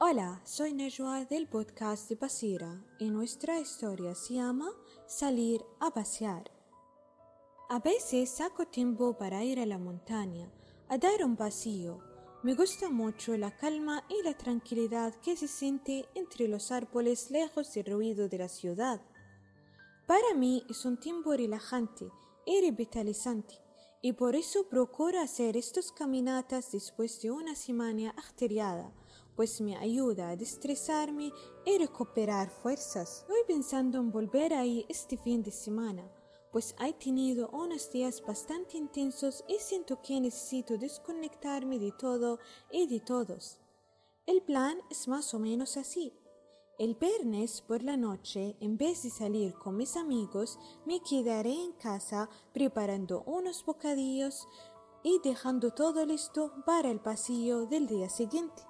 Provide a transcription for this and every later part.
Hola, soy Najwa del podcast de Basira y nuestra historia se llama Salir a pasear. A veces saco tiempo para ir a la montaña, a dar un paseo. Me gusta mucho la calma y la tranquilidad que se siente entre los árboles lejos del ruido de la ciudad. Para mí es un tiempo relajante y revitalizante y por eso procuro hacer estas caminatas después de una semana ajetreada, pues me ayuda a destresarme y recuperar fuerzas. Estoy pensando en volver ahí este fin de semana, pues he tenido unos días bastante intensos y siento que necesito desconectarme de todo y de todos. El plan es más o menos así. El viernes por la noche, en vez de salir con mis amigos, me quedaré en casa preparando unos bocadillos y dejando todo listo para el pasillo del día siguiente.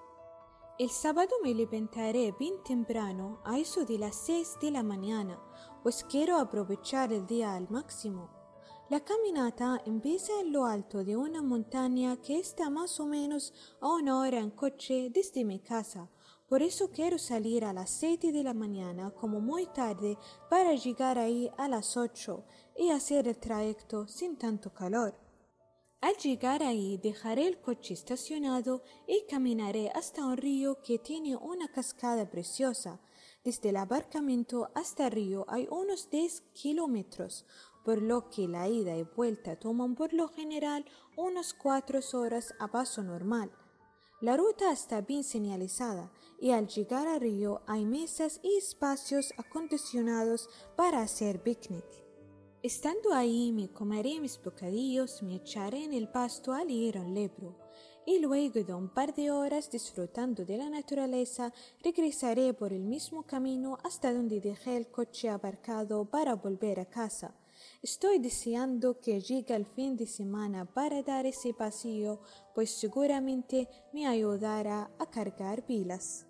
El sábado me levantaré bien temprano, a eso de las seis de la mañana, pues quiero aprovechar el día al máximo. La caminata empieza en lo alto de una montaña que está más o menos a una hora en coche desde mi casa, por eso quiero salir a las siete de la mañana como muy tarde para llegar ahí a las ocho y hacer el trayecto sin tanto calor. Al llegar ahí dejaré el coche estacionado y caminaré hasta un río que tiene una cascada preciosa. Desde el aparcamiento hasta el río hay unos 10 kilómetros, por lo que la ida y vuelta toman por lo general unas cuatro horas a paso normal. La ruta está bien señalizada y al llegar al río hay mesas y espacios acondicionados para hacer picnic. Estando ahí me comeré mis bocadillos, me echaré en el pasto a leer un libro y luego de un par de horas disfrutando de la naturaleza regresaré por el mismo camino hasta donde dejé el coche aparcado para volver a casa. Estoy deseando que llegue el fin de semana para dar ese paseo, pues seguramente me ayudará a cargar pilas.